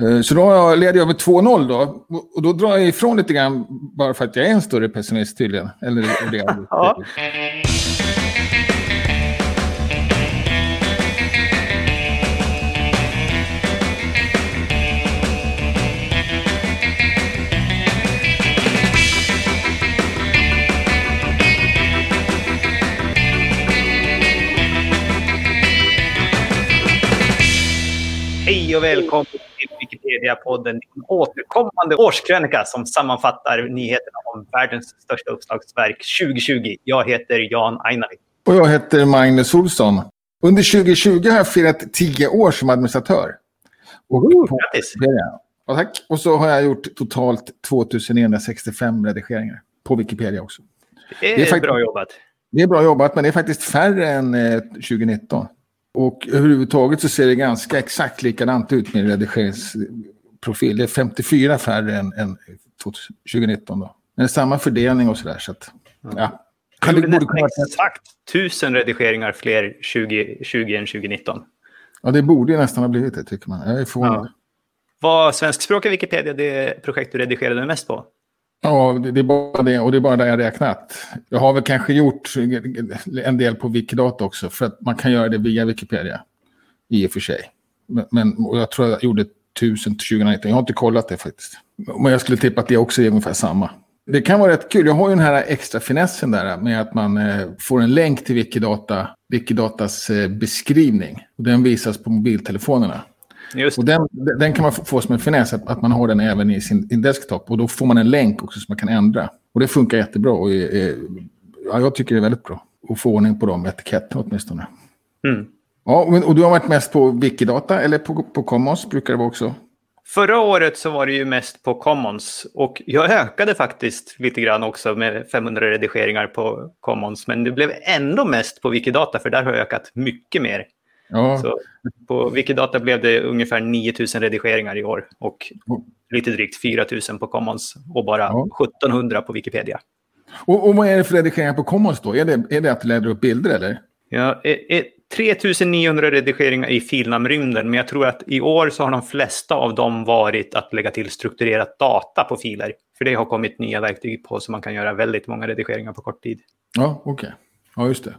Eh, så då leder jag med 2-0 då. Och då drar jag ifrån lite grann bara för att jag är en större pessimist tydligen. Eller det Ja. Hej och välkommen Wikipedia-podden. En återkommande årskrönika som sammanfattar nyheterna om världens största uppslagsverk 2020. Jag heter Jan Ainali. Och jag heter Magnus Olsson. Under 2020 har jag firat 10 år som administratör. Och, på, Grattis! ja, tack. och så har jag gjort totalt 2965 redigeringar. På Wikipedia också. Det är, Det är bra jobbat. Det är bra jobbat, men det är faktiskt färre än eh, 2019. Och överhuvudtaget så ser det ganska exakt likadant ut med redigeringsprofil. Det är 54 färre än, än 2019. Då. Men det är samma fördelning och sådär. Så att, ja. Det gjorde nästan exakt tusen redigeringar fler 2020 än 2019. ja, det borde ju nästan ha blivit det, tycker man. Jag är förvånad. Ja. Vad svenskspråkiga Wikipedia det projekt du redigerade mest på? Ja, det, är bara det. Och det är bara det jag räknat. Jag har väl kanske gjort en del på Wikidata också. För att man kan göra det via Wikipedia. I och för sig. Men, men och jag tror jag gjorde 1000 till 2019. Jag har inte kollat det faktiskt. Men jag skulle tippa att det också är ungefär samma. Det kan vara rätt kul. Jag har ju den här extra finessen där med att man eh, får en länk till Wikidata, Wikidatas eh, beskrivning. Och den visas på mobiltelefonerna. Just Och den, den kan man få- som en finess, att, att man har den även i sin, sin desktop. Och då får man en länk också som man kan ändra. Och det funkar jättebra. Och, är, ja, jag tycker det är väldigt bra. att få ordning på de etiketterna åtminstone. Mm. Ja, och du har varit mest på Wikidata eller på, på Commons brukar det vara också. Förra året så var det ju mest på Commons och jag ökade faktiskt lite grann också med 500 redigeringar på Commons. Men det blev ändå mest på Wikidata för där har jag ökat mycket mer. Ja, Så på Wikidata blev det ungefär 9000 redigeringar i år och lite drygt 4000 på Commons och bara Ja. 1700 på Wikipedia. och, och vad är det för redigeringar på Commons då? Är det, är det att du lägger upp bilder eller? Ja, eh, 3900 redigeringar i filnamnrymden, men jag tror att i år så har de flesta av dem varit att lägga till strukturerat data på filer. För det har kommit nya verktyg på så man kan göra väldigt många redigeringar på kort tid. Ja, okej. Ja, just det.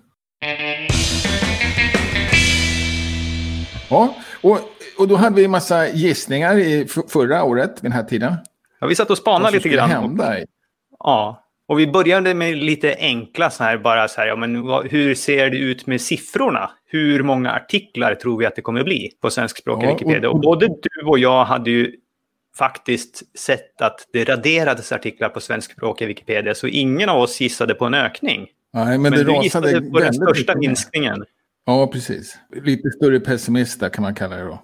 Ja, och, och då hade vi en massa gissningar i förra året vid den här tiden. Ja, vi satt och spanade lite grann. hända. Ja, och vi började med lite enkla så här, bara så här, ja men hur ser det ut med siffrorna? Hur många artiklar tror vi att det kommer bli på svenskspråkiga Ja, och- Wikipedia? Och både du och jag hade ju faktiskt sett att det raderades artiklar på svenskspråkiga Wikipedia, så ingen av oss gissade på en ökning. Nej, men, Men, det du rasade gissade på den största minskningen. Ja, precis. Lite större pessimist där kan man kalla det då.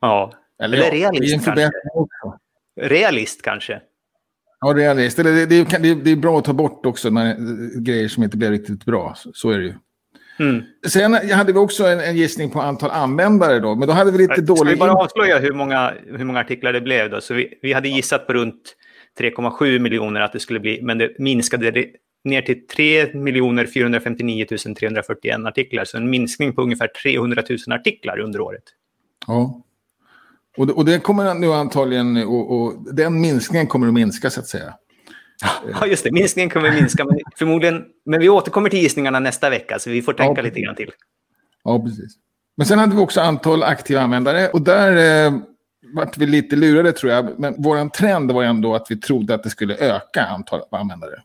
Ja. Eller, ja, det är realist kanske. också. Realist kanske. Ja, realist. Eller det, det, det, det är bra att ta bort också när, grejer som inte blir riktigt bra. Så, så är det ju. Mm. Sen hade vi också en, en gissning på antal användare då. Men då hade vi lite Ska dålig... vi bara avslöja hur många, hur många artiklar det blev? Då? Så vi, vi hade gissat på runt 3,7 miljoner att det skulle bli, men det minskade ner till 3 459 341 artiklar. Så en minskning på ungefär 300 000 artiklar under året. Ja. Och, det- och det kommer nu antagligen... Och, och den minskningen kommer att minska så att säga. Ja, just det. Minskningen kommer minska, men förmodligen... Men vi återkommer till gissningarna nästa vecka, så vi får tänka Ja. lite grann till. Ja, precis. Men sen hade vi också antal aktiva användare. Och där eh, vart vi lite lurade tror jag. Men vår trend var ändå att vi trodde att det skulle öka antalet användare.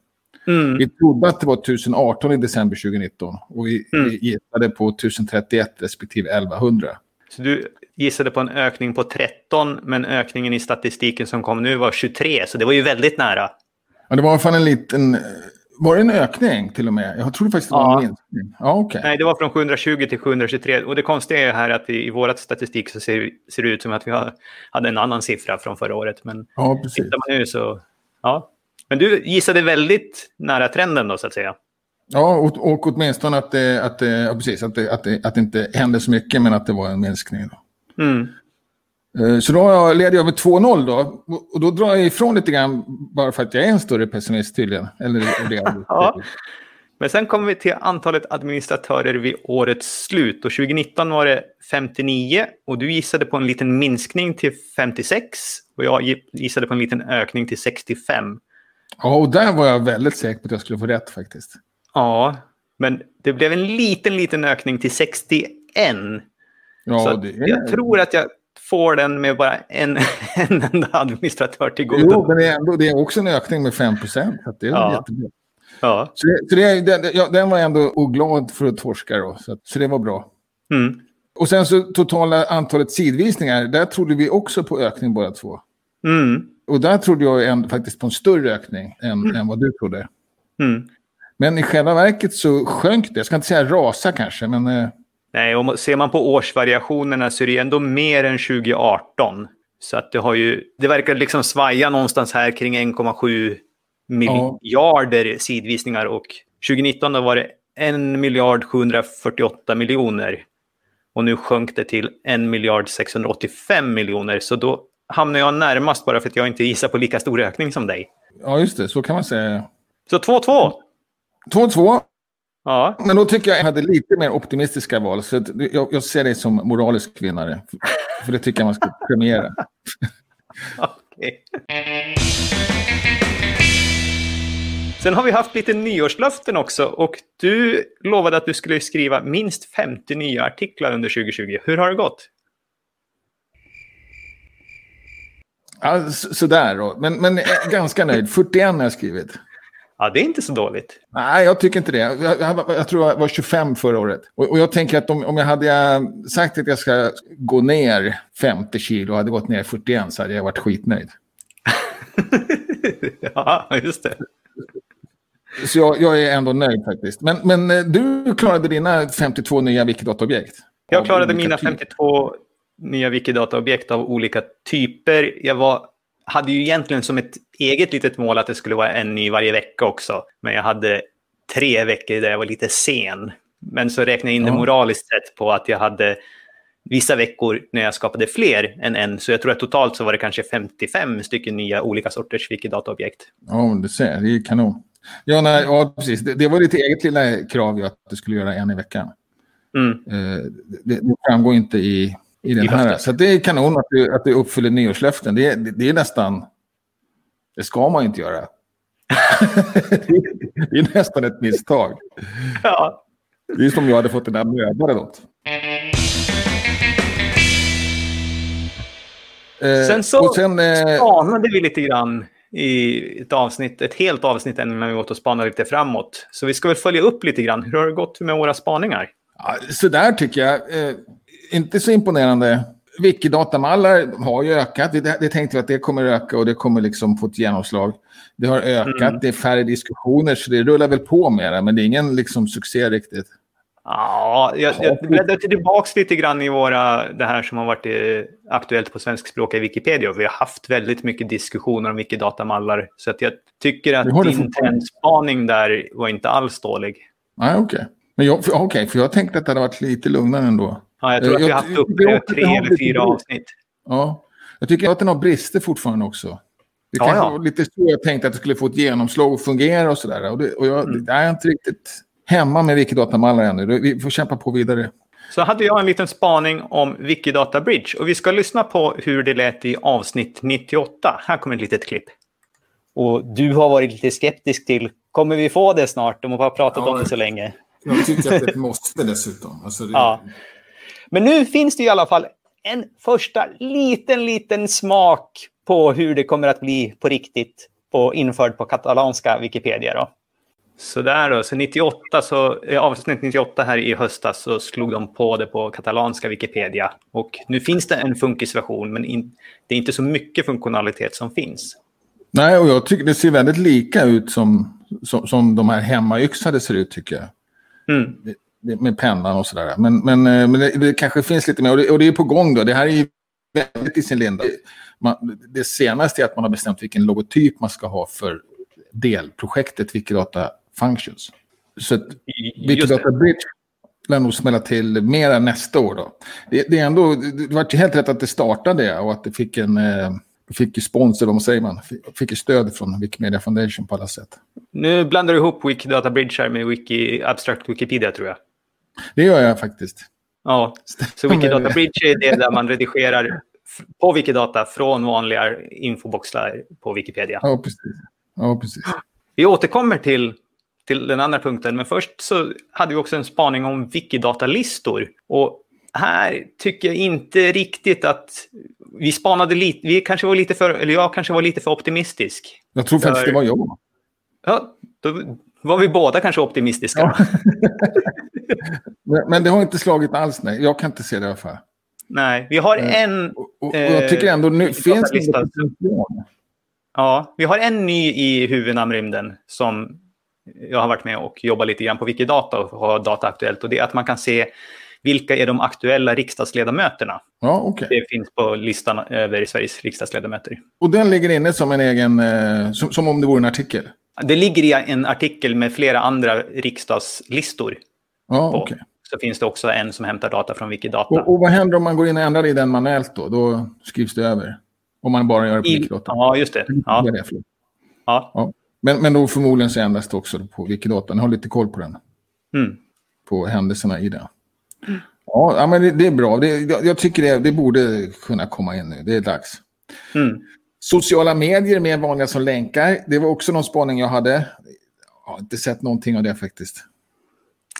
Mm. Vi trodde att det var 1018 i december 2019. Och vi, Mm. gissade på 1031 respektive 1100. Så du gissade på en ökning på 13, men ökningen i statistiken som kom nu var 23, så det var ju väldigt nära. Ja, det var i alla fall en liten... Var det en ökning till och med? Jag trodde faktiskt det var Ja. en minskning. Ja, okej. Nej, det var från 720 till 723. Och det konstiga är här att i, i vår statistik så ser, ser det ut som att vi har, hade en annan siffra från förra året. Men Ja, precis. tittar man nu så... Ja. Men du gissade väldigt nära trenden då, så att säga. Ja, och, och åtminstone att det, att, det, ja, precis, att, det, att, det, att det inte hände så mycket, men att det var en minskning. Då. Mm. Eh, Så då leder jag med 2-0 då. Och- då drar jag ifrån lite grann bara för att jag är en större pessimist tydligen. Eller det Ja. Men sen kommer vi till antalet administratörer vid årets slut. Och 2019 var det 59 och du gissade på en liten minskning till 56 och jag gissade på en liten ökning till 65. Ja, och där var jag väldigt säker på att jag skulle få rätt faktiskt. Ja, men det blev en liten, liten ökning till 61. Ja, Så det är... jag tror att jag får den med bara en, en enda administratör till godo. Jo, men det är, ändå, det är också en ökning med 5 procent. Det är ja. jättebra. Ja. Så, det, så det, den, ja, den var ändå oglad för att torska då, så, så det var bra. Mm. Och sen så totala antalet sidvisningar, där trodde vi också på ökning båda två. Mm. Och där trodde jag en, faktiskt på en större ökning än, mm. än vad du trodde. Mm. Men i själva verket så sjönk det. Jag ska inte säga rasa kanske, men... Eh... Nej, och ser man på årsvariationerna så är det ändå mer än 2018. Så att det har ju... Det verkar liksom svaja någonstans här kring 1,7 miljarder ja. sidvisningar och 2019 då var det 1 miljard 748 miljoner. Och nu sjönk det till 1 miljard 685 miljoner. Så då hamnar jag närmast bara för att jag inte gissar på lika stor ökning som dig. Ja, just det. Så kan man säga. Så 2-2. 2-2. Ja. Men då tycker jag att jag hade lite mer optimistiska val. Så jag, jag ser dig som moralisk vinnare. För det tycker jag man ska premiera. Okej. Sen har vi haft lite nyårslöften också och du lovade att du skulle skriva minst 50 nya artiklar under 2020. Hur har det gått? Ja, sådär då. Men, men ganska nöjd. 41 har jag skrivit. Ja, det är inte så dåligt. Nej, jag tycker inte det. Jag, jag, jag tror jag var 25 förra året. Och, och jag tänker att om, om jag hade sagt att jag ska gå ner 50 kilo och hade gått ner 41 så hade jag varit skitnöjd. ja, just det. Så jag, jag, är ändå nöjd faktiskt. Men, men eh, du klarade dina 52 nya Wikidata-objekt? Jag klarade mina 52 nya Wikidata-objekt av olika typer. Jag var, hade ju egentligen som ett eget litet mål att det skulle vara en ny varje vecka också. Men jag hade tre veckor där jag var lite sen. Men så räknade jag in ja. det moraliskt sett på att jag hade vissa veckor när jag skapade fler än en. Så jag tror att totalt så var det kanske 55 stycken nya olika sorters Wikidata-objekt. Ja, du ser, det är kanon. Ja, nej, ja precis. Det, det var ditt eget lilla krav ju att du skulle göra en i veckan. Mm. Eh, det, det framgår inte i, i den I här. Så det är kanon att du, att du uppfyller nyårslöften. Det, det, det är nästan... Det ska man inte göra. det är nästan ett misstag. Ja. Det är som om jag hade fått en mördare något. Eh, sen så sen, eh, spanade vi lite grann i ett avsnitt, ett helt avsnitt än när vi gått och spanat lite framåt. Så vi ska väl följa upp lite grann. Hur har det gått med våra spaningar? Ja, så där tycker jag. Inte så imponerande. Wikidatamallar har ju ökat. Det, det tänkte vi att det kommer öka och det kommer liksom få ett genomslag. Det har ökat, mm. det är färre diskussioner så det rullar väl på mera. Men det är ingen liksom succé riktigt. Ja, jag, jag bläddrar tillbaka lite grann i våra, det här som har varit aktuellt på svenskspråk i Wikipedia. Vi har haft väldigt mycket diskussioner om Wikidatamallar. Så att jag tycker att din trendspaning där var inte alls dålig. Nej, okej. Okay. Okej, okay, för jag tänkte att det hade varit lite lugnare ändå. Ja, jag tror att jag, vi har haft uppe tre eller fyra avsnitt. Ja, jag tycker att den har brister fortfarande också. Det ja, kanske ja. var lite så jag tänkte att det skulle få ett genomslag och fungera och sådär. Och, det, och jag, mm. jag är inte riktigt hemma med Wikidata-mallar ännu. Vi får kämpa på vidare. Så hade jag en liten spaning om Wikidata Bridge och vi ska lyssna på hur det lät i avsnitt 98. Här kommer ett litet klipp. Och du har varit lite skeptisk till, kommer vi få det snart? De har pratat ja, om det så länge. Jag tycker att det måste dessutom. Alltså det... ja. Men nu finns det i alla fall en första liten, liten smak på hur det kommer att bli på riktigt på, införd på katalanska Wikipedia. Då. Så där då, så 98, så, i avsnitt 98 här i höstas så slog de på det på katalanska Wikipedia. Och nu finns det en funkisversion, men in, det är inte så mycket funktionalitet som finns. Nej, och jag tycker det ser väldigt lika ut som, som, som de här hemmayxade ser ut tycker jag. Mm. Det, med pennan och sådär. Men, men, eh, men det, det, kanske finns lite mer, och det, och det är på gång då. Det här är ju väldigt i sin linda. Man, det senaste är att man har bestämt vilken logotyp man ska ha för delprojektet Wikidata Functions. Så att Wikidata Bridge lär nog smälla till mera nästa år. Då. Det, det är ändå, det var helt rätt att det startade och att det fick en, eh, fick sponsor, vad säger man, fick ju stöd från Wikimedia Foundation på alla sätt. Nu blandar du ihop Wikidata Bridge här med Wiki, Abstract Wikipedia tror jag. Det gör jag faktiskt. Ja, så Wikidata Bridge är det där man redigerar på Wikidata från vanliga infoboxar på Wikipedia. Ja, precis. Ja, precis. Vi återkommer till, till den andra punkten, men först så hade vi också en spaning om Wikidata-listor. Och här tycker jag inte riktigt att vi spanade lite, vi kanske var lite för, eller jag kanske var lite för optimistisk. Jag tror faktiskt För- det var jag. Ja, då var vi båda kanske optimistiska. Ja. Men, det har inte slagit alls, nej. Jag kan inte se det i alla fall. Nej, vi har Eh, en, Och, och, och jag tycker ändå nu Eh, finns det potential. ja, vi har en ny i huvudnamnrymden som jag har varit med och jobbat lite grann på Wikidata och har data aktuellt. Och det är att man kan se vilka är de aktuella riksdagsledamöterna. Ja, okej. Det finns på listan över Sveriges riksdagsledamöter. Och den ligger inne som en egen, eh, som, som om det vore en artikel. Det ligger i en artikel med flera andra riksdagslistor. Ja, på. okej. Så finns det också en som hämtar data från Wikidata. Och, och vad händer om man går in och ändrar i den manuellt då? Då skrivs det över. Om man bara gör det på I, Wikidata. ja, just det. Ja, förlåt. ja. Men, men då förmodligen så ändras det också på Wikidata. Ni har lite koll på den. Mm. På händelserna i den. Ja, ja men det, det är bra. Det, jag, jag tycker det, det borde kunna komma in nu. Det är dags. Mm. Sociala medier mer vanliga som länkar. Det var också någon spaning jag hade. Jag har inte sett någonting av det faktiskt.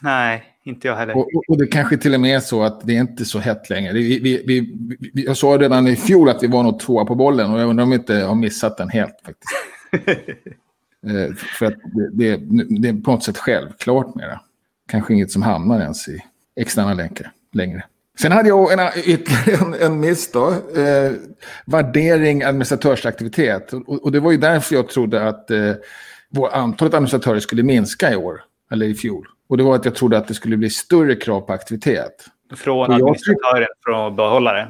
Nej, inte jag heller. Och, och, det kanske till och med är så att det är inte så hett längre. Vi, vi, vi, jag sa redan i fjol att vi var nog tvåa på bollen och jag undrar om vi inte har missat den helt faktiskt. Eh, för att det, det, det är på något sätt självklart det. Kanske inget som hamnar ens i externa länkar längre. Sen hade jag en, ytterligare en, en miss då. Eh, värdering administratörsaktivitet. Och, och det var ju därför jag trodde att eh, vår antalet administratörer skulle minska i år. Eller i fjol. Och det var att jag trodde att det skulle bli större krav på aktivitet. Från administratören för att behålla det.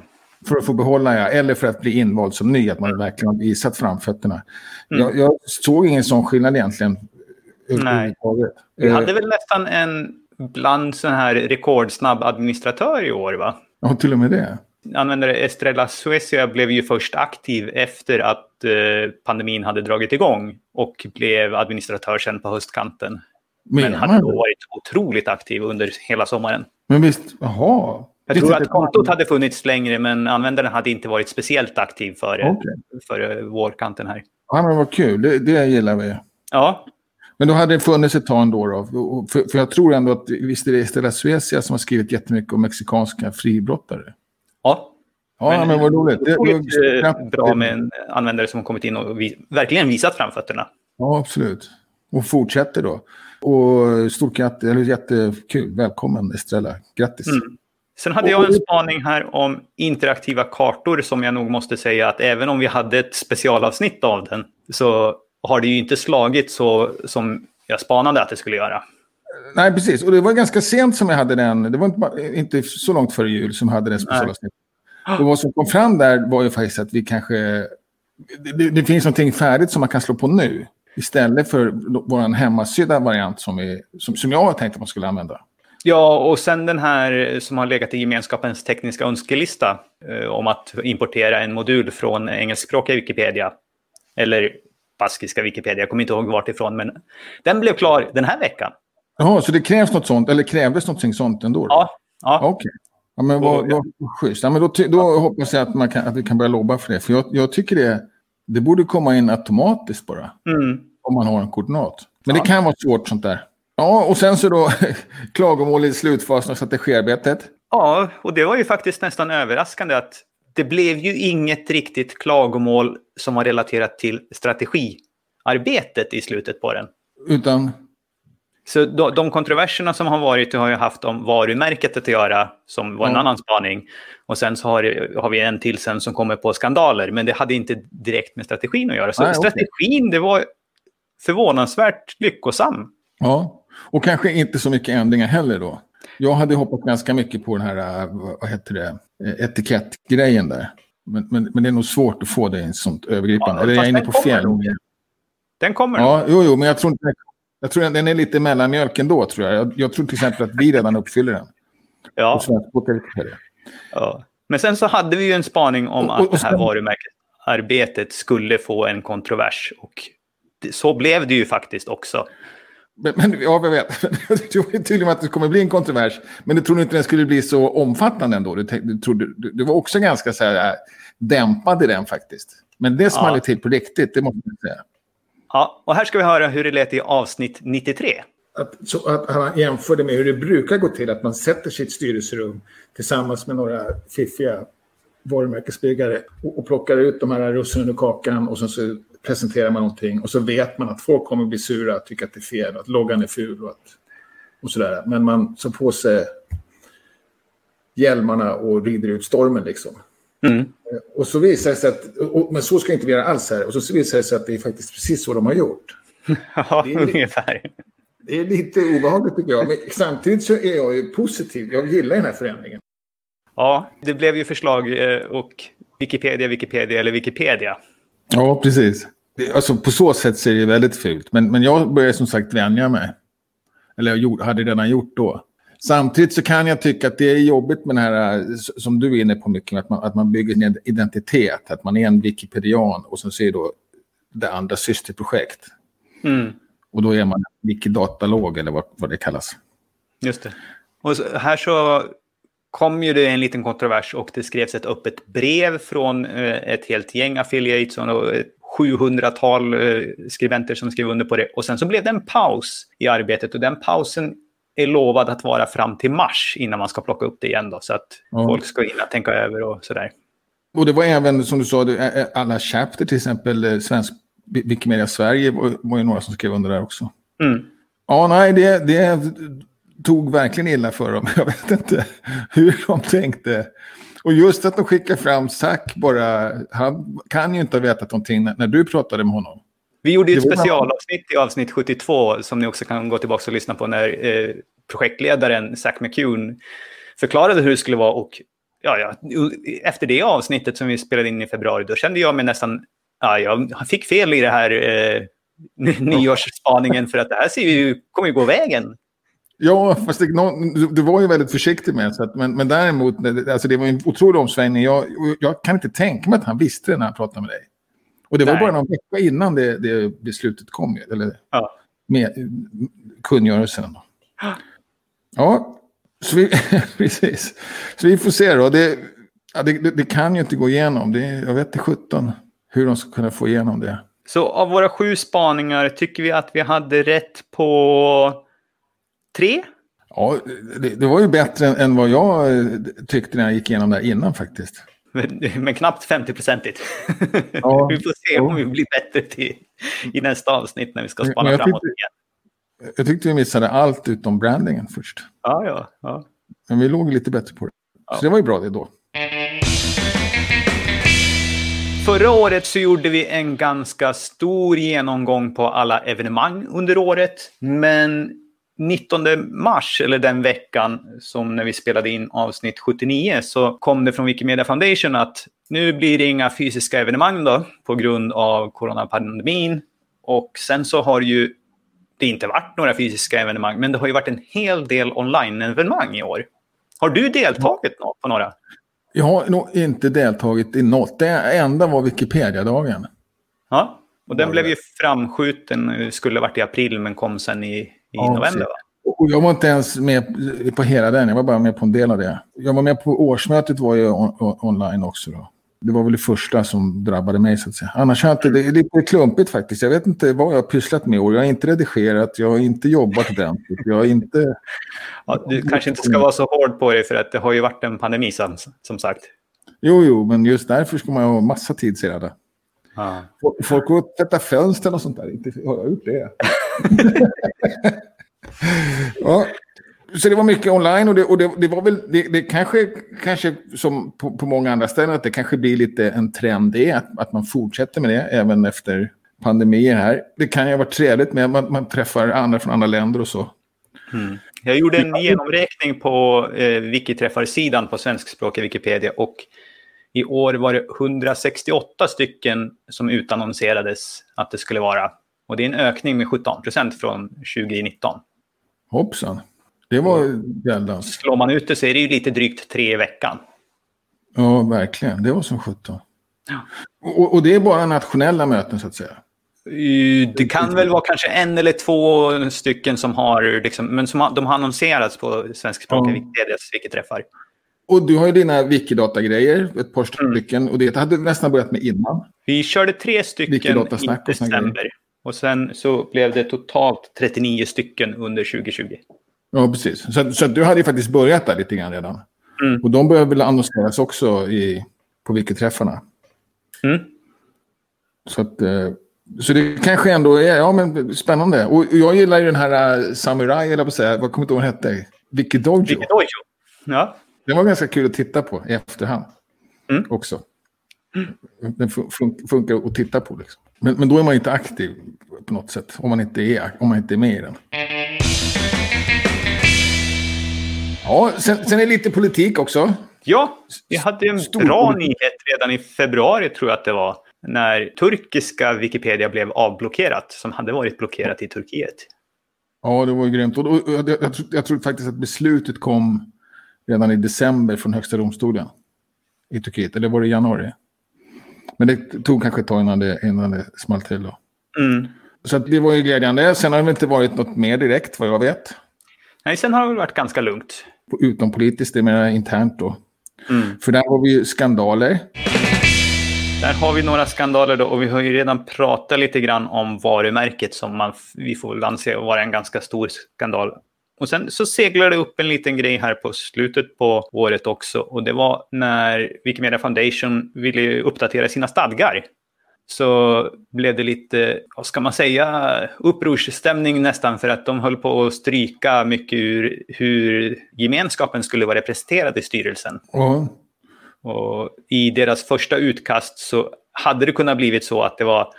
För att få behålla, ja. Eller för att bli invald som ny. Att man verkligen har visat framfötterna. Mm. Jag, jag såg ingen sån skillnad egentligen. Nej. Vi Eh, hade väl nästan en bland sån här rekordsnabb administratör i år, va? Ja, till och med det. Användare Estrella Suecia blev ju först aktiv efter att eh, pandemin hade dragit igång och blev administratör sen på höstkanten. Men Menar hade då det? varit otroligt aktiv under hela sommaren. Men visst, jaha. Jag Visst tror att kontot hade funnits längre, men användaren hade inte varit speciellt aktiv före, Okej. före vårkanten här. Ja, men vad kul. Det, det gillar vi. Ja, Men då hade det funnits ett tag ändå. Då. För, för jag tror ändå att visst är det Estela Suecia som har skrivit jättemycket om mexikanska fribrottare. ja. Ja, men, Men- vad roligt. Det, eh, bra med en användare som har kommit in och vi, verkligen visat framfötterna. Ja, absolut. Och fortsätter då. Och stort grattis, eller jättekul. Välkommen Estrella. Grattis. Mm. Sen hade jag en spaning här om interaktiva kartor som jag nog måste säga att även om vi hade ett specialavsnitt av den så har det ju inte slagit så som jag spanade att det skulle göra. Nej, precis. Och det var ganska sent som jag hade den. Det var inte, inte så långt före jul som jag hade den specialavsnittet. Och vad som kom fram där var ju faktiskt att vi kanske... Det, det, finns någonting färdigt som man kan slå på nu. Istället för vår hemmasydda variant som, är, som, som jag har tänkt att man skulle använda. Ja, och sen den här som har legat i gemenskapens tekniska önskelista eh, om att importera en modul från engelskspråkiga Wikipedia. Eller baskiska Wikipedia, jag kommer inte ihåg vart ifrån, men den blev klar den här veckan. Jaha, så det krävs något sånt, eller krävdes något sånt ändå? då? Ja, ja. Okej. Ja, men vad, vad schysst. Ja, men då, då hoppas jag att, man kan, att vi kan börja lobba för det. För jag, jag tycker det, det borde komma in automatiskt bara. Mm. Om man har en koordinat. Men Ja. det kan vara svårt sånt där. Ja, och sen så då klagomål i slutfasen av strategiarbetet. Ja, och det var ju faktiskt nästan överraskande att det blev ju inget riktigt klagomål som var relaterat till strategiarbetet i slutet på den. Utan, Så de, de kontroverserna som har varit har ju haft om varumärket att göra, som var en Ja. annan spaning. Och sen så har, har vi en till sen som kommer på skandaler, men det hade inte direkt med strategin att göra. Så Nej, strategin, det var förvånansvärt lyckosam. ja. Och kanske inte så mycket ändringar heller då. Jag hade hoppat ganska mycket på den här, äh, vad heter det, eh, etikettgrejen där. Men, men, men det är nog svårt att få det i en sånt övergripande. Ja, Eller jag är inne på nog. Den kommer. Ja, jo, jo, men jag tror inte... Jag tror den är lite mellanmjölk ändå, tror jag. jag. Jag tror till exempel att vi redan uppfyller den. Ja. Ja. Men sen så hade vi ju en spaning om Och- och- att det här sen- varumärket arbetet skulle få en kontrovers. Och så blev det ju faktiskt också. Men, men ja, jag vet. Du tror tydligen att det kommer bli en kontrovers. Men du trodde inte den skulle bli så omfattande ändå? Du, du, trodde, du, du var också ganska så här, äh, dämpad i den faktiskt. Men det small ja. till på riktigt, det måste man säga. Ja, och här ska vi höra hur det lät i avsnitt 93. Att, så att han jämförde med hur det brukar gå till, att man sätter sitt styrelserum tillsammans med några fiffiga varumärkesbyggare och, och plockar ut de här russinen ur kakan och sen så presenterar man någonting och så vet man att folk kommer bli sura, tycka att det är fel, att loggan är ful och, att, och sådär. Men man tar på sig hjälmarna och rider ut stormen liksom. Mm. Och så visar det sig att, och, men så ska inte vi göra alls här, och så visar det sig att det är faktiskt precis så de har gjort. Ja, det är, ungefär. Det är lite obehagligt tycker jag, men samtidigt så är jag ju positiv. Jag gillar den här förändringen. Ja, det blev ju förslag eh, och Wikipedia, Wikipedia eller Wikipedia. Ja, precis. Alltså, på så sätt ser det väldigt fult. Men, men jag började som sagt vänja mig. Eller jag hade redan gjort då. Samtidigt så kan jag tycka att det är jobbigt med det här som du är inne på mycket, att man, att man bygger en identitet. Att man är en wikipedian och sen ser då det andra systerprojekt. Mm. Och då är man wikidatalog eller vad, vad det kallas. Just det. Och här så kom ju det en liten kontrovers och det skrevs ett öppet brev från eh, ett helt gäng affiliates och ett 700-tal eh, skribenter som skrev under på det. Och sen så blev det en paus i arbetet och den pausen är lovad att vara fram till mars innan man ska plocka upp det igen. Då, så att ja. folk ska hinna tänka över och sådär. Och det var även, som du sa, alla chapter, till exempel eh, Svensk Wikimedia Sverige var, var ju några som skrev under där också. Mm. Ja, nej, det, det tog verkligen illa för dem. Jag vet inte hur de tänkte. Och just att de skickar fram Zack bara, han kan ju inte ha vetat någonting när, du pratade med honom. Vi gjorde ju ett specialavsnitt i avsnitt 72 som ni också kan gå tillbaka och lyssna på när eh, projektledaren Zack McCune förklarade hur det skulle vara. Och ja, ja, efter det avsnittet som vi spelade in i februari, då kände jag mig nästan... Ja, jag fick fel i det här eh, nyårsspaningen för att det här ser ju, kommer ju gå vägen. Ja, fast det, du, var ju väldigt försiktig med det. Men, men däremot, alltså det var en otrolig omsvängning. Jag, jag kan inte tänka mig att han visste det när han pratade med dig. Och det var Nej. bara någon vecka innan det, det beslutet kom. Eller ja. med kungörelsen. Ja, så vi, precis. Så vi får se då. Det, ja, det, det, kan ju inte gå igenom. Det, jag vet inte 17 hur de ska kunna få igenom det. Så av våra sju spaningar tycker vi att vi hade rätt på tre? Ja, det, det var ju bättre än, än, vad jag tyckte när jag gick igenom det innan faktiskt. Men, men knappt 50-procentigt. Ja. vi får se om vi blir bättre till, i nästa avsnitt när vi ska spana framåt tyckte, igen. Jag tyckte vi missade allt utom brandingen först. Ja, ja. ja. Men vi låg lite bättre på det. Ja. Så det var ju bra det då. Förra året så gjorde vi en ganska stor genomgång på alla evenemang under året. Men 19 mars, eller den veckan som när vi spelade in avsnitt 79, så kom det från Wikimedia Foundation att nu blir det inga fysiska evenemang då på grund av coronapandemin. Och sen så har ju det inte varit några fysiska evenemang, men det har ju varit en hel del online-evenemang i år. Har du deltagit på några? Jag har nog inte deltagit i något. Det enda var Wikipedia-dagen. Ja, och den blev ju framskjuten, skulle varit i april men kom sen i i ja, november. Va? Och jag var inte ens med på hela den, jag var bara med på en del av det. Jag var med på årsmötet var ju on online också. Då. Det var väl det första som drabbade mig så att säga. Annars har jag inte, det är lite klumpigt faktiskt. Jag vet inte vad jag har pysslat med år. Jag har inte redigerat, jag har inte jobbat ordentligt. Jag har inte... Ja, du kanske inte ska vara så hård på dig för att det har ju varit en pandemi som, som sagt. Jo, jo, men just därför ska man ha massa tid sedan. Ah. Folk går och tvättar fönster och sånt där. Inte har jag gjort det. ja. Så det var mycket online och det, och det, det var väl, det, det, kanske, kanske som på, på, många andra ställen, att det kanske blir lite en trend det, att, att man fortsätter med det även efter pandemier här. Det kan ju vara trevligt med att man, man träffar andra från andra länder och så. Mm. Jag gjorde en genomräkning på eh, Wikiträffar-sidan på svenskspråkiga Wikipedia och i år var det 168 stycken som utannonserades att det skulle vara. Och det är en ökning med 17 procent från 2019. Hoppsan. Det var jävlans. Slår man ut det så är det ju lite drygt tre i veckan. Ja, verkligen. Det var som 17. Ja. Och, och det är bara nationella möten så att säga. Det kan väl vara kanske en eller två stycken som har, liksom, men som har, de har annonserats på svenskspråkiga Ja. Wikiträffar. Och du har ju dina Wikidata-grejer, ett par Mm. stycken. Och det hade du nästan börjat med innan. Vi körde tre stycken i december. Och sen så blev det totalt 39 stycken under 2020. Ja, precis. Så, så du hade ju faktiskt börjat där lite grann redan. Mm. Och de börjar väl annonseras också i, på Wikiträffarna. Mm. Så, att, eh, så det kanske ändå är ja, men spännande. Och jag gillar ju den här uh, Samurai, eller på att säga, vad kommer inte ihåg vad den hette? Wikidojo. Wikidojo. Ja. Den var ganska kul att titta på i efterhand. Mm. Också. Den fun fun funkar att titta på. Liksom. Men, men då är man inte aktiv på något sätt. Om man inte är, om man inte är med i den. Ja, sen, sen är det lite politik också. Ja, vi hade en Stor bra nyhet redan i februari tror jag att det var. När turkiska Wikipedia blev avblockerat, som hade varit blockerat i Turkiet. Ja, det var ju grymt. Och, jag, jag, tror, jag tror faktiskt att beslutet kom redan i december från högsta domstolen i Turkiet. Eller var det i januari? Men det tog kanske ett tag innan det, innan det small till. Då. Mm. Så det var ju glädjande. Sen har det inte varit något mer direkt, vad jag vet. Nej, sen har det väl varit ganska lugnt. Utom politiskt, det är mer internt då. Mm. För där har vi ju skandaler. Där har vi några skandaler då och vi har ju redan pratat lite grann om varumärket som man, vi får väl anse vara en ganska stor skandal. Och sen så seglar det upp en liten grej här på slutet på året också och det var när Wikimedia Foundation ville uppdatera sina stadgar. Så blev det lite, vad ska man säga, upprorsstämning nästan för att de höll på att stryka mycket ur hur gemenskapen skulle vara representerad i styrelsen. Ja, Och I deras första utkast så hade det kunnat blivit så att det var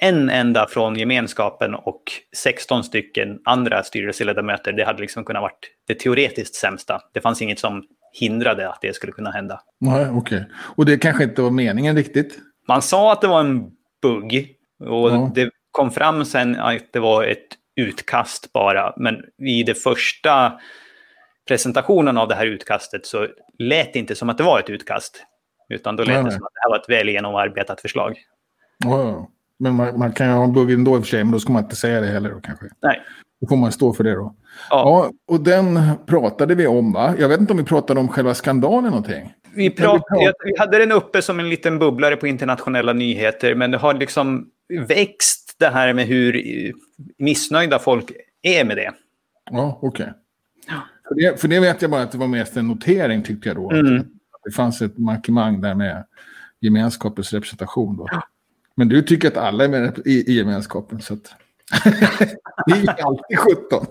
en enda från gemenskapen och 16 stycken andra styrelseledamöter. Det hade liksom kunnat varit det teoretiskt sämsta. Det fanns inget som hindrade att det skulle kunna hända. nej, okej. Och det kanske inte var meningen riktigt. Man sa att det var en bugg och Ja. det kom fram sen att det var ett utkast bara. Men i det första presentationen av det här utkastet så lät det inte som att det var ett utkast. Utan då lät Nej, det som att det här var ett väl genomarbetat förslag. Ja, men man, man kan ju ha en bugg ändå i och för sig, men då ska man inte säga det heller då kanske. Nej. Då får man stå för det då. Ja, Ja, och den pratade vi om va? Jag vet inte om vi pratade om själva skandalen någonting. vi, prat, jag- vi hade den uppe som en liten bubblare på internationella nyheter, men det har liksom växt det här med hur missnöjda folk är med det. Ja, okej. För, det, för det vet jag bara att det var mest en notering tyckte jag då. Mm. Att det fanns ett mankemang där med gemenskapens representation då. Men du tycker att alla är med i, i gemenskapen så att... det är ju alltid 17.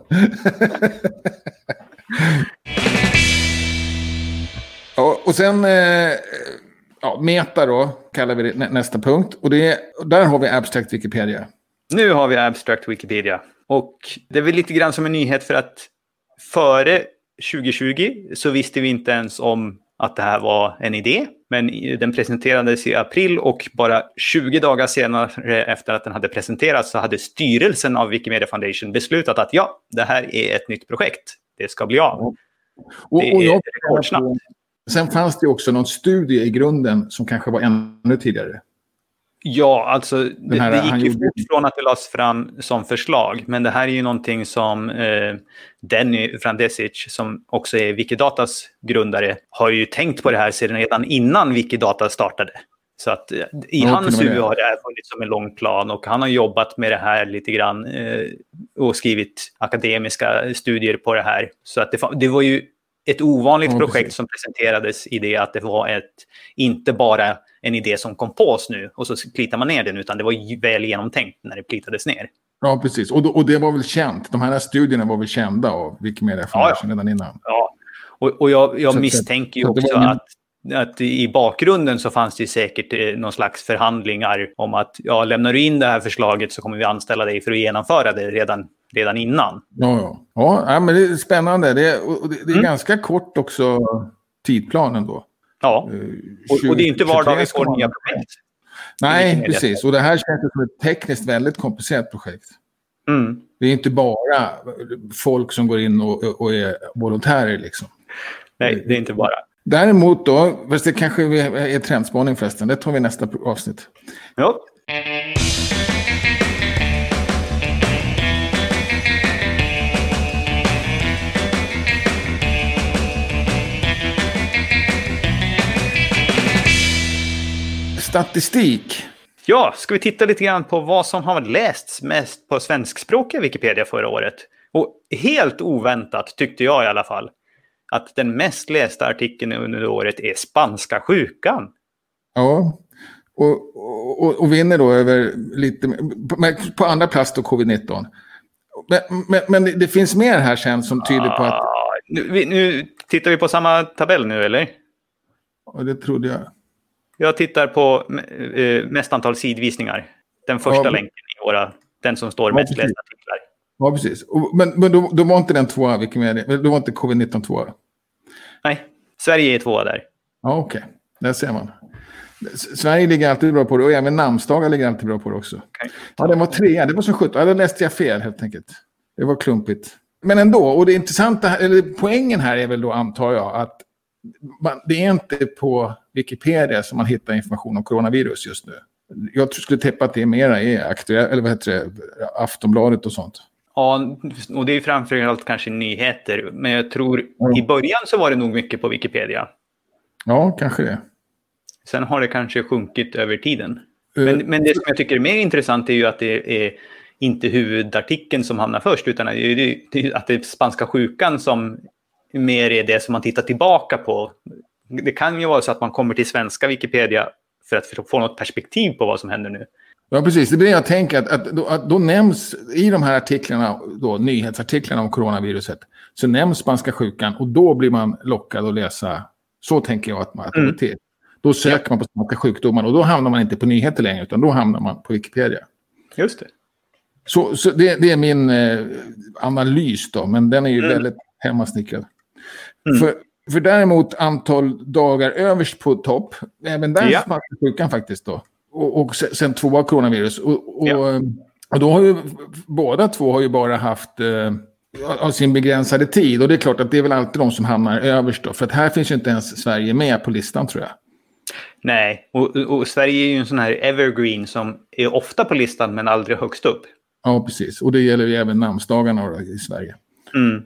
ja, och sen... Eh, ja, meta då, kallar vi det nä, nästa punkt. Och det, är- där har vi Abstract Wikipedia. Nu har vi Abstract Wikipedia. Och det är väl lite grann som en nyhet för att före 2020 så visste vi inte ens om att det här var en idé. Men den presenterades i april och bara 20 dagar senare efter att den hade presenterats så hade styrelsen av Wikimedia Foundation beslutat att ja, det här är ett nytt projekt. Det ska bli av. Och, Det och är jag, rekordsnabbt. sen fanns det också någon studie i grunden som kanske var ännu tidigare. Ja, alltså det, här- det gick ju fort från att det lades fram som förslag. Men det här är ju någonting som eh, Denny Frandesic, som också är Wikidatas grundare, har ju tänkt på det här sedan redan innan Wikidata startade. Så att eh, i Ja, hans huvud har det här funnits som en lång plan och han har jobbat med det här lite grann eh, och skrivit akademiska studier på det här. Så att det, det var ju ett ovanligt Ja, projekt precis. som presenterades i det att det var ett, inte bara en idé som kom på oss nu och så plitar man ner den, utan det var väl genomtänkt när det plitades ner. Ja, precis. Och, då- och det var väl känt. De här studierna var väl kända av Wikimedia Foundation redan innan. Ja. Och, och jag, jag Så misstänker ju också ingen- att, att i bakgrunden så fanns det säkert eh, någon slags förhandlingar om att ja, lämnar du in det här förslaget så kommer vi anställa dig för att genomföra det redan, redan innan. Ja, ja. ja, ja men det är spännande. Det är, det är Mm. ganska kort också tidplanen då. Ja, Eh, och, och det är inte var dag vi 23 ska får nya projekt. Nej, precis. Och det här känns som ett tekniskt väldigt komplicerat projekt. Mm. Det är inte bara folk som går in och, och är volontärer liksom. Nej, det är inte bara. Däremot då, fast det kanske är trendspaning förresten, det tar vi nästa avsnitt. Ja. Statistik. Ja, ska vi titta lite grann på vad som har lästs mest på svenskspråkiga Wikipedia förra året? Och helt oväntat tyckte jag i alla fall att den mest lästa artikeln under året är spanska sjukan. Ja, och, och, och vinner då över lite, på andra plats då covid-19. Men, men, men, det finns mer här sen som tyder på att... Nu, nu tittar vi på samma tabell nu, eller? Ja, det trodde jag. Jag tittar på eh, mest antal sidvisningar. Den första ja, länken i våra, den som står mest lästa artiklar. Ja, precis. Men, men då, då var inte den tvåa, Wikimedia, då var inte covid-19 tvåa? Nej, Sverige är tvåa där. Ja, okej. Okay. Där ser man. Sverige ligger alltid bra på det och även namnsdagar ligger alltid bra på det också. Okay. Ja, den var trea. Det var som sjutton. Ja, då läste jag fel helt enkelt. Det var klumpigt. Men ändå, och det intressanta, eller poängen här är väl då antar jag att det är inte på Wikipedia som man hittar information om coronavirus just nu. Jag skulle tippa att det är mera är aktuellt, eller vad heter det, Aftonbladet och sånt. Ja, och det är framförallt kanske nyheter. Men jag tror mm. i början så var det nog mycket på Wikipedia. Ja, kanske det. Sen har det kanske sjunkit över tiden. Uh, men, men det som jag tycker är mer intressant är ju att det är inte huvudartikeln som hamnar först, utan att det är spanska sjukan som mer är det som man tittar tillbaka på. Det kan ju vara så att man kommer till svenska Wikipedia för att få något perspektiv på vad som händer nu. Ja, precis. Det blir jag tänker att, att, då, att då nämns i de här artiklarna, då, nyhetsartiklarna om coronaviruset, så nämns spanska sjukan och då blir man lockad att läsa. Så tänker jag att man att det mm. till. Då söker ja. man på spanska sjukdomar och då hamnar man inte på nyheter längre utan då hamnar man på Wikipedia. Just det. Så, så det, det, är min eh, analys då, men den är ju mm. väldigt hemmasnickrad. Mm. För, för däremot antal dagar överst på topp, även där ja. spanska sjukan faktiskt då. Och, och sen tvåa coronavirus. Och, och, ja. och, då har ju båda två har ju bara haft eh, av sin begränsade tid. Och det är klart att det är väl alltid de som hamnar överst då. För att här finns ju inte ens Sverige med på listan tror jag. Nej, och, och, Sverige är ju en sån här evergreen som är ofta på listan men aldrig högst upp. Ja, precis. Och det gäller ju även namnsdagarna i Sverige. Mm.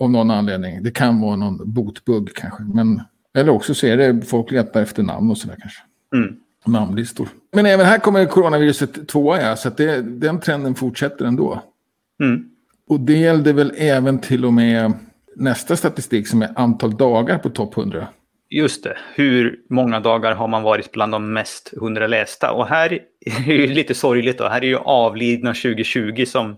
Av någon anledning. Det kan vara någon botbugg kanske. Men, eller också så är det folk letar efter namn och sådär kanske. Mm namnlistor. Men även här kommer coronaviruset tvåa, ja, så att det, den trenden fortsätter ändå. Mm. Och det gällde väl även till och med nästa statistik som är antal dagar på topp 100. Just det. Hur många dagar har man varit bland de mest 100 lästa? Och här är det lite sorgligt. Då. Här är ju avlidna 2020 som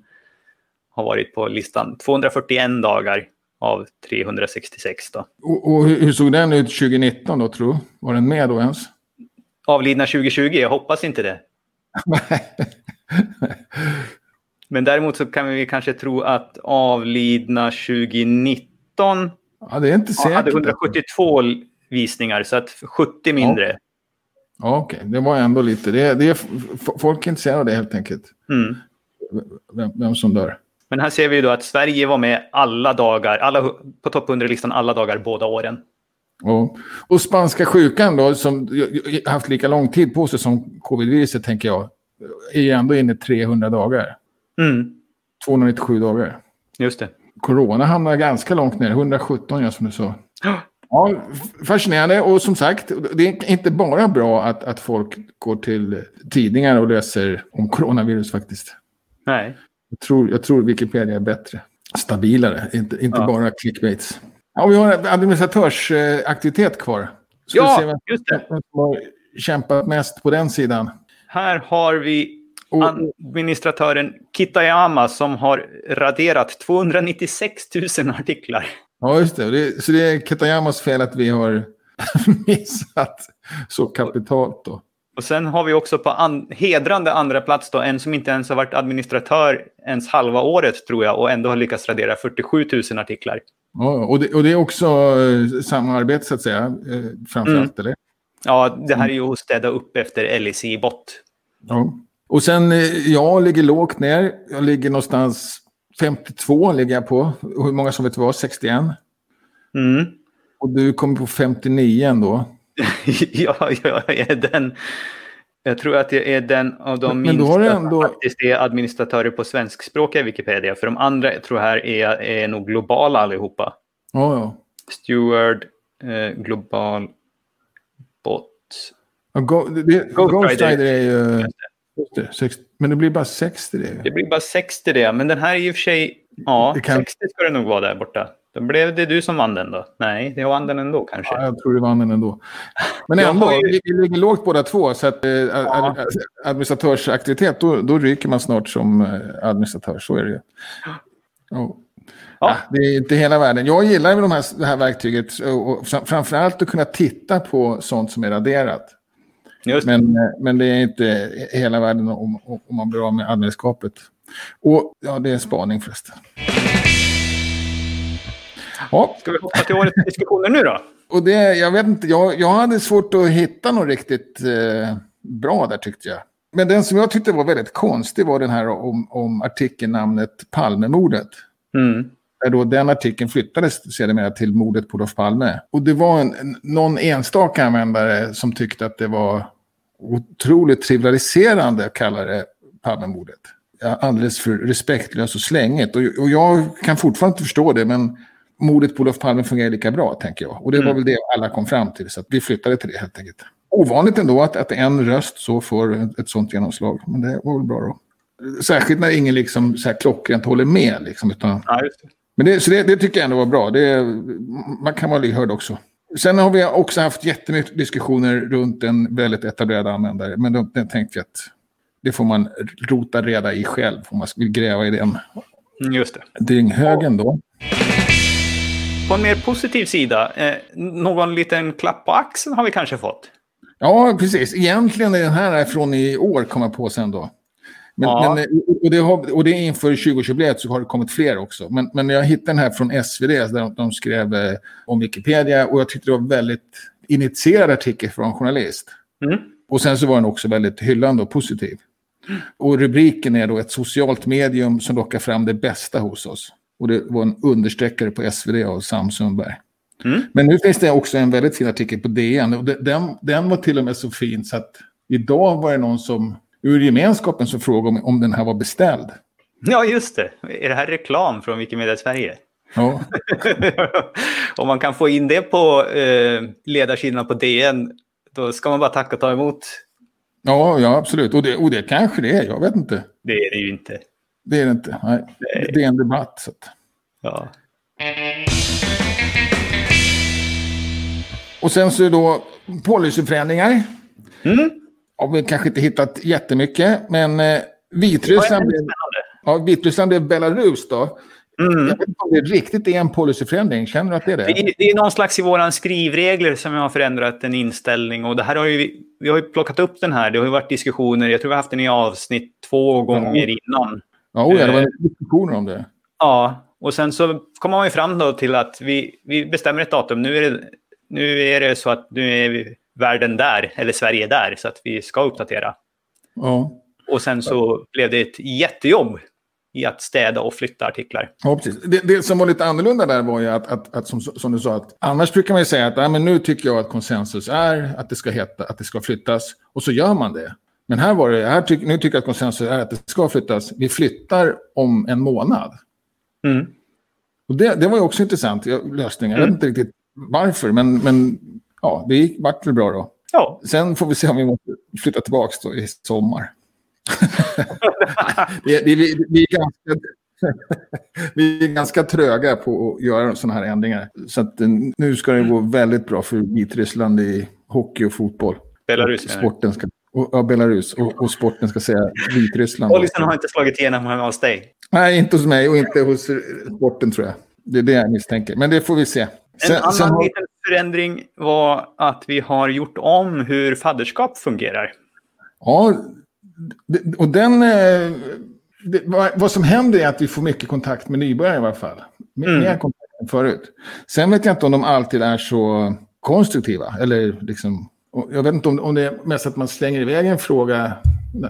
har varit på listan. 241 dagar av 366. Då. Och, och hur såg den ut 2019 då, tror du? Var den med då ens? avlidna 2020. Jag hoppas inte det. Men däremot så kan vi kanske tro att avlidna 2019 ja, det är inte säkert. hade 172 visningar, så att 70 mindre. Ja, Okej, okay. det var ändå lite. Det det folk är intresserade av det helt enkelt. Mm. Vem, vem, som dör. Men här ser vi då att Sverige var med alla dagar, alla, på topp 100-listan alla dagar båda åren. Och, och spanska sjukan då, som haft lika lång tid på sig som covid-viruset, tänker jag, är ändå inne i 300 dagar. Mm. 297 dagar. Just det. Corona hamnar ganska långt ner, 117 ja, som du sa. Ja, fascinerande och som sagt, det är inte bara bra att, att folk går till tidningar och läser om coronavirus faktiskt. Nej. Jag tror, jag tror Wikipedia är bättre, stabilare, inte, inte ja. bara clickbaits. Ja, vi har administratörsaktivitet kvar. Ska ja, vem, just det. Vem som har kämpat mest på den sidan. Här har vi administratören Kitayama som har raderat 296 000 artiklar. Ja, just det. det så det är Kitayamas fel att vi har missat så kapitalt då. Och sen har vi också på an hedrande andra plats då en som inte ens har varit administratör ens halva året tror jag och ändå har lyckats radera 47 000 artiklar. Ja, och, det, och det är också eh, samarbete så att säga, eh, framförallt, mm. eller? Ja, det här är ju att städa upp efter LEC-bot. Ja. Och sen, eh, jag ligger lågt ner. Jag ligger någonstans 52 ligger jag på. Hur många som vet vad? 61? Mm. Och du kommer på 59 ändå. ja, jag är den. Jag tror att jag är den av de Men minsta har du som ändå- faktiskt är administratörer på svenskspråkiga Wikipedia. För de andra jag tror här är, är nog globala allihopa. Ja, ja. Steward, eh, global, bot. ja Go, det, Ghost Rider. Är ju... Just det, 60, men det blir bara 60 det. Det blir bara 60 det, men den här är i och för sig... Ja, kan- 60 ska det nog vara där borta. Då blev det du som vann den då. Nej, det vann den ändå kanske. Ja, jag tror det vann den ändå. Men Jag ändå, ju- vi, ligger lågt båda två. Så att eh, ad, administratörsaktivitet, då, då ryker man snart som eh, administratör. Så är det ju. Ja. Ja. Ja, det är inte hela världen. Jag gillar med de här, det här verktyget. Och, och fram- framförallt att kunna titta på sånt som är raderat. Men, eh, men det är inte hela världen om, om om man blir av med adminskapet. Och ja, det är en spaning förresten. Ja, Ska vi hoppa till årets diskussioner nu då? och det, jag vet inte, jag, jag hade svårt att hitta något riktigt eh, bra där tyckte jag. Men den som jag tyckte var väldigt konstig var den här om, om artikelnamnet Palmemordet. Mm. Där då den artikeln flyttades sedermera till mordet på Olof Palme. Och det var en, någon enstaka användare som tyckte att det var otroligt trivialiserande att kalla det Palmemordet. Alldeles för respektlöst och slängigt. Och, och jag kan fortfarande inte förstå det, men mordet på Olof Palme fungerar lika bra, tänker jag. Och det var Mm. väl det alla kom fram till, så att vi flyttade till det helt enkelt. Ovanligt ändå att, att en röst så får ett, ett sånt genomslag, men det var väl bra då. Särskilt när ingen liksom så här klockrent håller med, liksom, utan Ja, men det, så det, det tycker jag ändå var bra. Det, man kan vara lyhörd också. Sen har vi också haft jättemycket diskussioner runt en väldigt etablerad användare. Men då, den tänkte jag att det får man rota reda i själv om man vill gräva i den. Mm, Just det. Dynghögen då. På en mer positiv sida, eh, någon liten klapp på axeln har vi kanske fått. Ja, precis. Egentligen är den här från i år, kom jag på sen då. Men, Ja. men, eh, och, det har, och det är inför 20-årsjubileet så har det kommit fler också. Men, men jag hittade den här från SvD där de, de skrev eh, om Wikipedia. Och jag tyckte det var väldigt initierad artikel från en journalist. Mm. Och sen så var den också väldigt hyllande och positiv. Och rubriken är då ett socialt medium som lockar fram det bästa hos oss. Och det var en understreckare på SvD av Sam Sundberg. Mm. Men nu finns det också en väldigt fin artikel på DN. Och de- den, den var till och med så fin så att idag var det någon som ur gemenskapen som frågade om, om den här var beställd. Ja, just det. Är det här reklam från Wikimedia Sverige? Ja, Om man kan få in det på eh, ledarsidorna på DN, då ska man bara tacka och ta emot. ja, ja absolut. Och det, och det kanske det är, jag vet inte. Det är det ju inte. Det är det inte. Nej. Det är en debatt. Så att. Ja. Och sen så är det då policyförändringar. Mm. Har vi kanske inte hittat jättemycket, men eh, är Vitryssland, det blev, ja, Vitryssland blev Belarus då. Mm. Jag vet inte om det riktigt är en policyförändring. Känner du att det är det? Det är, det är någon slags i våra skrivregler som har förändrat en inställning. Och det här har ju, vi- har ju plockat upp den här. Det har ju varit diskussioner. Jag tror vi har haft den i avsnitt två gånger innan. Ja, oh, ja, det var diskussioner om det. Ja, och sen så kommer man ju fram då till att vi, vi bestämmer ett datum. Nu är, det, nu är det så att nu är världen där, eller Sverige där, så att vi ska uppdatera. Ja. Och sen så blev det ett jättejobb i att städa och flytta artiklar. Ja, precis. Det, det som var lite annorlunda där var ju att, att, att som, som du sa, att annars brukar man ju säga att nej, men nu tycker jag att konsensus är att det ska heta, att det ska flyttas. Och så gör man det. Men här var det, här tyck, nu tycker jag att konsensus är att det ska flyttas. Vi flyttar om en månad. Mm. Och det, det var ju också intressant lösning. Jag vet Mm. inte riktigt varför, men, men ja, det gick, vart väl bra då. Ja, Sen får vi se om vi måste flytta tillbaka i sommar. det, det, vi, vi, är ganska, vi är ganska tröga på att göra sådana här ändringar. Så att, eh, nu ska det gå väldigt bra för Vitryssland i hockey och fotboll. Belarus sporten ska, och, ja, Belarus. Och, och sporten ska säga Vitryssland. Policyn har inte slagit igenom hemma hos dig. Nej, inte hos mig och inte hos sporten tror jag. Det är det jag misstänker. Men det får vi se. En Sen- annan sen liten förändring var att vi har gjort om hur fadderskap fungerar. Ja, och den... eh, Det, vad, som händer är att vi får mycket kontakt med nybörjare i alla fall. Mer, Mm. kontakt än förut. Sen vet jag inte om de alltid är så konstruktiva. Eller liksom, och jag vet inte om, om det är mest att man slänger iväg en fråga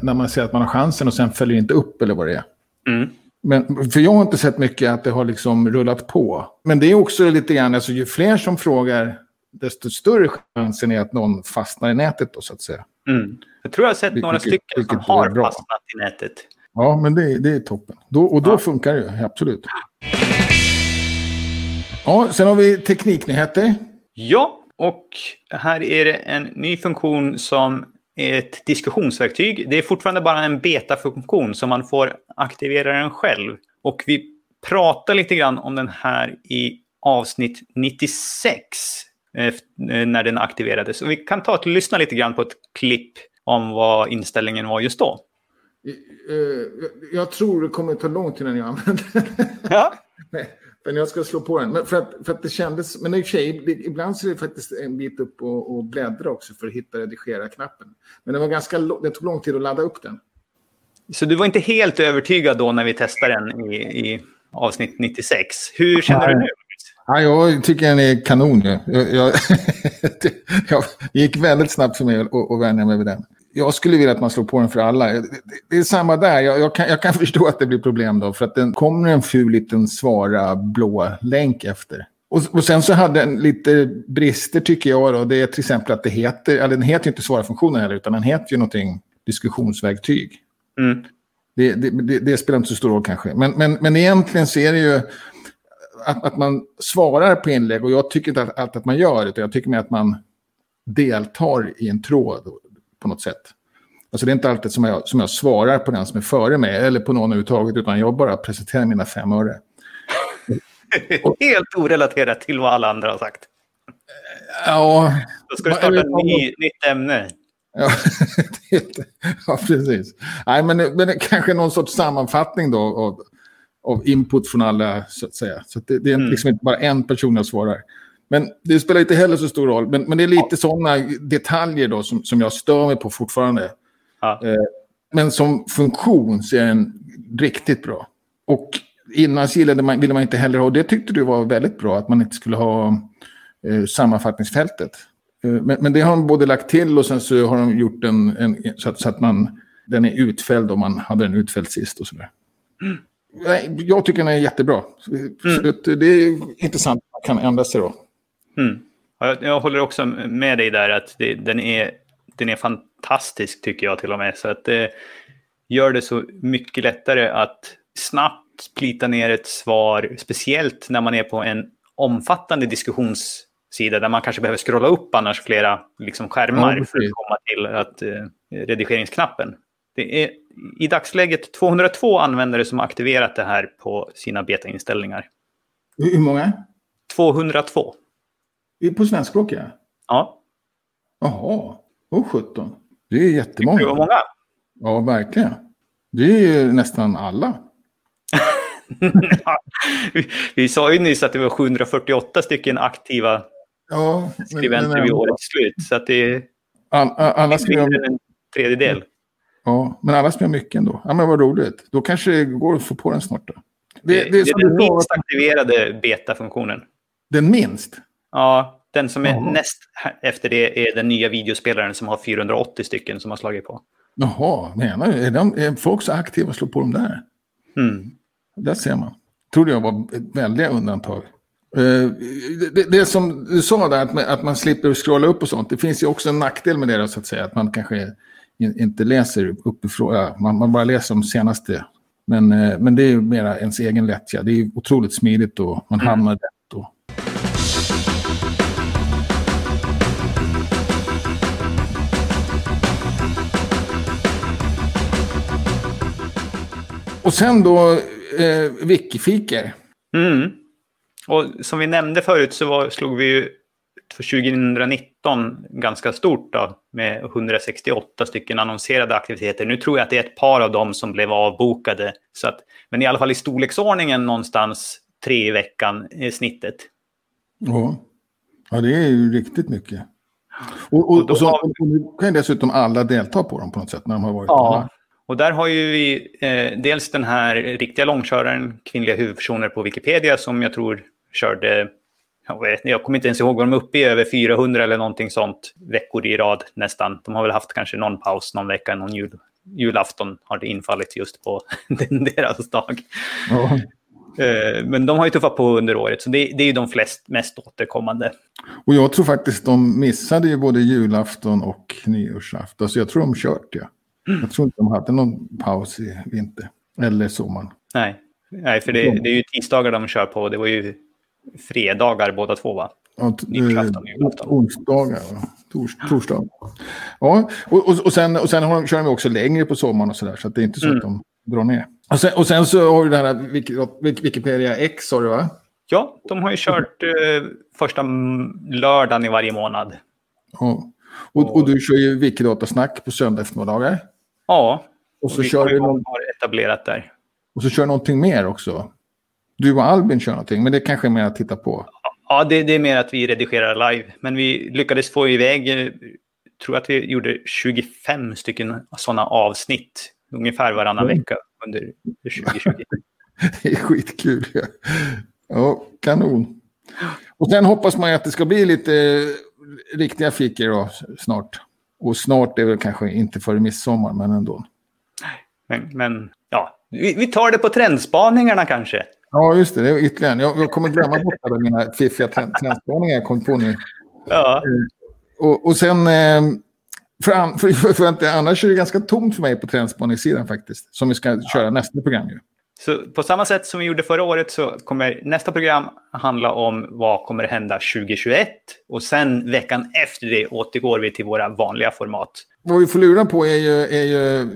när man ser att man har chansen och sen följer inte upp eller vad det är. Mm. Men, för jag har inte sett mycket att det har liksom rullat på. Men det är också lite grann, alltså ju fler som frågar, desto större chansen är att någon fastnar i nätet då så att säga. Mm. Jag tror jag har sett några vilket, stycken vilket som har fastnat i nätet. Ja, men det, det är toppen. Då, och då ja. funkar det ju, absolut. Ja, sen har vi tekniknyheter. Ja, och här är det en ny funktion som är ett diskussionsverktyg. Det är fortfarande bara en betafunktion så man får aktivera den själv. Och vi pratar lite grann om den här i avsnitt 96 eh, när den aktiverades. Och vi kan ta och lyssna lite grann på ett klipp om vad inställningen var just då. Eh, jag tror det kommer ta lång tid innan jag använder den. Ja. Men jag ska slå på den. Men för, att, för att det kändes, men i och för sig, ibland så är det faktiskt en bit upp och, och bläddra också för att hitta redigera-knappen. Men det, var ganska, det tog lång tid att ladda upp den. Så du var inte helt övertygad då när vi testade den i, i avsnitt 96. Hur känner Nej. du nu? Ja, jag tycker den är kanon. Jag, jag, jag gick väldigt snabbt för mig att vänja mig vid den jag skulle vilja att man slår på den för alla. Det, det är samma där. Jag, jag, kan, jag, kan, förstå att det blir problem då. För att den kommer en ful liten svara blå länk efter. Och, och sen så hade den lite brister tycker jag. Då. Det är till exempel att det heter, eller den heter ju inte svara-funktionen heller. Utan den heter ju någonting diskussionsverktyg. Mm. Det, det, det, spelar inte så stor roll kanske. Men, men, men egentligen så är det ju att, att man svarar på inlägg. Och jag tycker inte att, att, att man gör det. Jag tycker mer att man deltar i en tråd på något sätt. Alltså det är inte alltid som jag, som jag svarar på den som är före mig eller på någon överhuvudtaget utan jag bara presenterar mina fem öre. Helt orelaterat till vad alla andra har sagt. Ja. Då ska du starta ett ny, nytt ämne. Ja, ja, precis. Nej, men, men kanske någon sorts sammanfattning då av, av input från alla, så att säga. Så att det, det, är mm. liksom inte bara en person jag svarar. Men det spelar inte heller så stor roll. Men, men det är lite ja. sådana detaljer då som, som jag stör mig på fortfarande. Ja. Eh, men som funktion så är den riktigt bra. Och innan gillade man, ville man inte heller ha, och det tyckte du var väldigt bra, att man inte skulle ha eh, sammanfattningsfältet. Eh, men, men, det har de både lagt till och sen så har de gjort en, en så, att, så, att, man, den är utfälld om man hade den utfälld sist och sådär. Mm. Jag tycker den är jättebra. Mm. Det är intressant att man kan ändra sig då. Mm. Jag, håller också med dig där att det, den, är, den är fantastisk tycker jag till och med. Så att det gör det så mycket lättare att snabbt plita ner ett svar, speciellt när man är på en omfattande diskussionssida där man kanske behöver scrolla upp annars flera liksom, skärmar ja, för att komma till att, eh, redigeringsknappen. Det är i dagsläget 202 användare som har aktiverat det här på sina betainställningar. Hur många? 202. På svenskspråkiga? Ja. Jaha, och 17. Det är jättemånga. Det var många. Ja, verkligen. Det är ju nästan alla. vi, vi sa ju nyss att det var 748 stycken aktiva ja, skribenter men, vid årets slut. Så att det är all, all, alla en tredjedel. Ja, men alla skriver mycket ändå. Ja, men vad roligt. Då kanske det går att få på den snart. Då. Det, det, det, det är den minst aktiverade beta-funktionen. Den minst? Ja, den som är Jaha. näst efter det är den nya videospelaren som har 480 stycken som har slagit på. Jaha, menar du? Är, de, är folk så aktiva och slår på dem där? Mm. Där ser man. Trodde jag var väldiga undantag. Uh, det, det, som du sa där, att, att man slipper scrolla upp och sånt. Det finns ju också en nackdel med det, så att säga. Att man kanske inte läser uppifrån. Ja, man, man, bara läser de senaste. Men, uh, men det är ju mera ens egen lättja. Det är otroligt smidigt och man mm. hamnar. Och, Och sen då eh, Wikifiker. Mm. Och som vi nämnde förut så var, slog vi ju för 2019 ganska stort då, med 168 stycken annonserade aktiviteter. Nu tror jag att det är ett par av dem som blev avbokade. Så att, men i alla fall i storleksordningen någonstans tre i veckan är snittet. Ja. ja, det är ju riktigt mycket. Och, och, och, så, och nu kan dessutom alla delta på dem på något sätt när de har varit ja. Och där har ju vi eh, dels den här riktiga långköraren, kvinnliga huvudpersoner på Wikipedia, som jag tror körde, jag, vet, jag kommer inte ens ihåg vad de är uppe i, över 400 eller någonting sånt veckor i rad nästan. De har väl haft kanske någon paus någon vecka, någon jul, julafton har det infallit just på deras dag. Eh, men de har ju tuffat på under året, så det, det är ju de flest, mest återkommande. Och jag tror faktiskt de missade ju både julafton och nyårsafton, så jag tror de kört ja. Mm. Jag tror inte de hade någon paus i vinter, eller sommaren. Nej, Nej för det, det är ju tisdagar de kör på, det var ju fredagar båda två va? Ja, onsdagar, Tors, torsdag. Ja, och, och, och, sen, och sen de, kör de också längre på sommaren och sådär. Så, så det är inte så mm. att de drar ner. Och sen, och sen så har du den här Wikipedia X, har du va? Ja, de har ju kört eh, första lördagen i varje månad. Ja. Och, och du kör ju Wikidatasnack på söndag eftermiddagar. Ja, och så och kör du någon... har etablerat där. Och så kör någonting mer också. Du och Albin kör någonting, men det kanske är mer att titta på. Ja, det, det är mer att vi redigerar live. Men vi lyckades få iväg, jag tror att vi gjorde 25 stycken sådana avsnitt ungefär varannan mm. vecka under 2020. det är skitkul. Ja. ja, kanon. Och sen hoppas man ju att det ska bli lite eh, riktiga fickor då, snart. Och snart är väl kanske inte före midsommar, men ändå. Men, men ja, vi, vi tar det på trendspaningarna kanske. Ja, just det. Det är ytterligare Jag, jag kommer glömma bort alla mina fiffiga trendspaningar jag kom på nu. Ja. Eh, och, och sen... Eh, för, för, för, för, annars är det ganska tomt för mig på trendspaningssidan faktiskt. Som vi ska köra nästa program ju. Så på samma sätt som vi gjorde förra året så kommer nästa program handla om vad kommer hända 2021. Och sen veckan efter det återgår vi till våra vanliga format. Vad vi får lura på är ju, är ju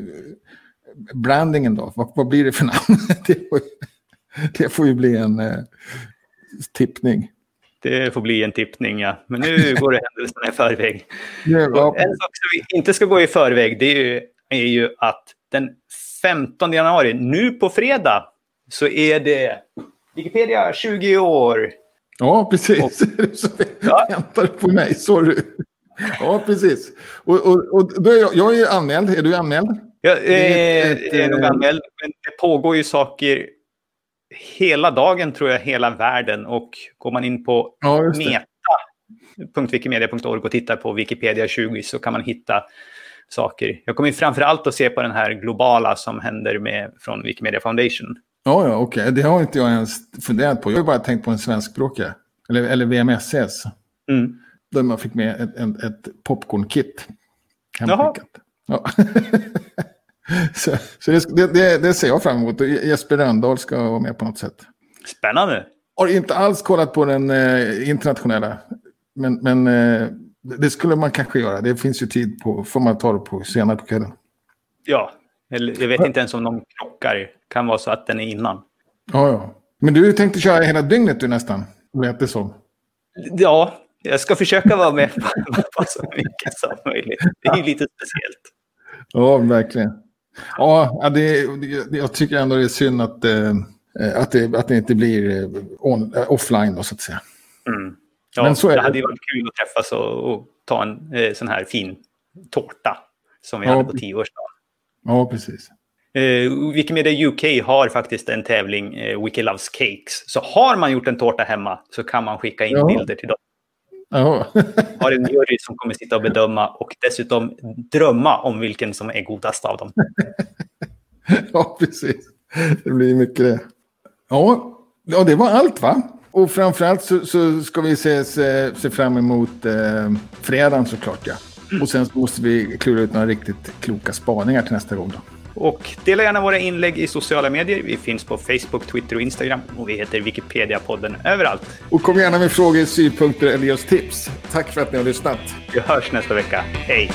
brandingen då. Vad, vad blir det för namn? det, får, det får ju bli en eh, tippning. Det får bli en tippning, ja. Men nu går det händelserna i förväg. Ja, en sak som vi inte ska gå i förväg det är ju, är ju att den 15 januari, nu på fredag, så är det Wikipedia 20 år. Ja, precis. Och, ja. väntar på mig, sorry. Ja, precis. Och, och, och är jag, jag är anmäld. Är du anmäld? Jag är, ett, är nog anmäld, men det pågår ju saker hela dagen tror jag, hela världen. Och går man in på ja, meta.wikimedia.org och tittar på Wikipedia 20 så kan man hitta saker. Jag kommer framför allt att se på den här globala som händer med, från Wikimedia Foundation. Ja, ja okej. Okay. Det har inte jag ens funderat på. Jag har bara tänkt på en svenskspråkig. Eller, eller VMSS. Mm. Där man fick med ett, ett, ett popcorn-kit. Jaha. Ja. så, så det, det, det, ser jag fram emot. Jesper Rönndahl ska vara med på något sätt. Spännande. Har inte alls kollat på den eh, internationella. Men, men eh, det skulle man kanske göra. Det finns ju tid på, får man ta det på senare på kvällen. Ja, jag vet inte ens om de krockar. kan vara så att den är innan. Ja, ja. Men du tänkte köra hela dygnet du nästan, lät det som. Ja, jag ska försöka vara med på så mycket som möjligt. Det är ju lite speciellt. Ja, verkligen. Ja, det, jag tycker ändå det är synd att, äh, att, det, att det inte blir eh, on, offline då, så att säga. Mm. Ja, Men så det, det hade ju varit kul att träffas och, och ta en eh, sån här fin tårta som vi ja, hade på tioårsdagen. Ja, precis. Eh, Wikimedia UK har faktiskt en tävling, eh, Wiki Loves Cakes. Så har man gjort en tårta hemma så kan man skicka in ja. bilder till dem. Ja. har en jury som kommer sitta och bedöma och dessutom drömma om vilken som är godast av dem. ja, precis. Det blir mycket det. Ja, ja det var allt va? Och framförallt så, så ska vi se, se, se fram emot eh, fredagen såklart ja. Och sen måste vi klura ut några riktigt kloka spaningar till nästa gång då. Och dela gärna våra inlägg i sociala medier. Vi finns på Facebook, Twitter och Instagram och vi heter Wikipedia-podden överallt. Och kom gärna med frågor, synpunkter eller just tips. Tack för att ni har lyssnat. Vi hörs nästa vecka. Hej!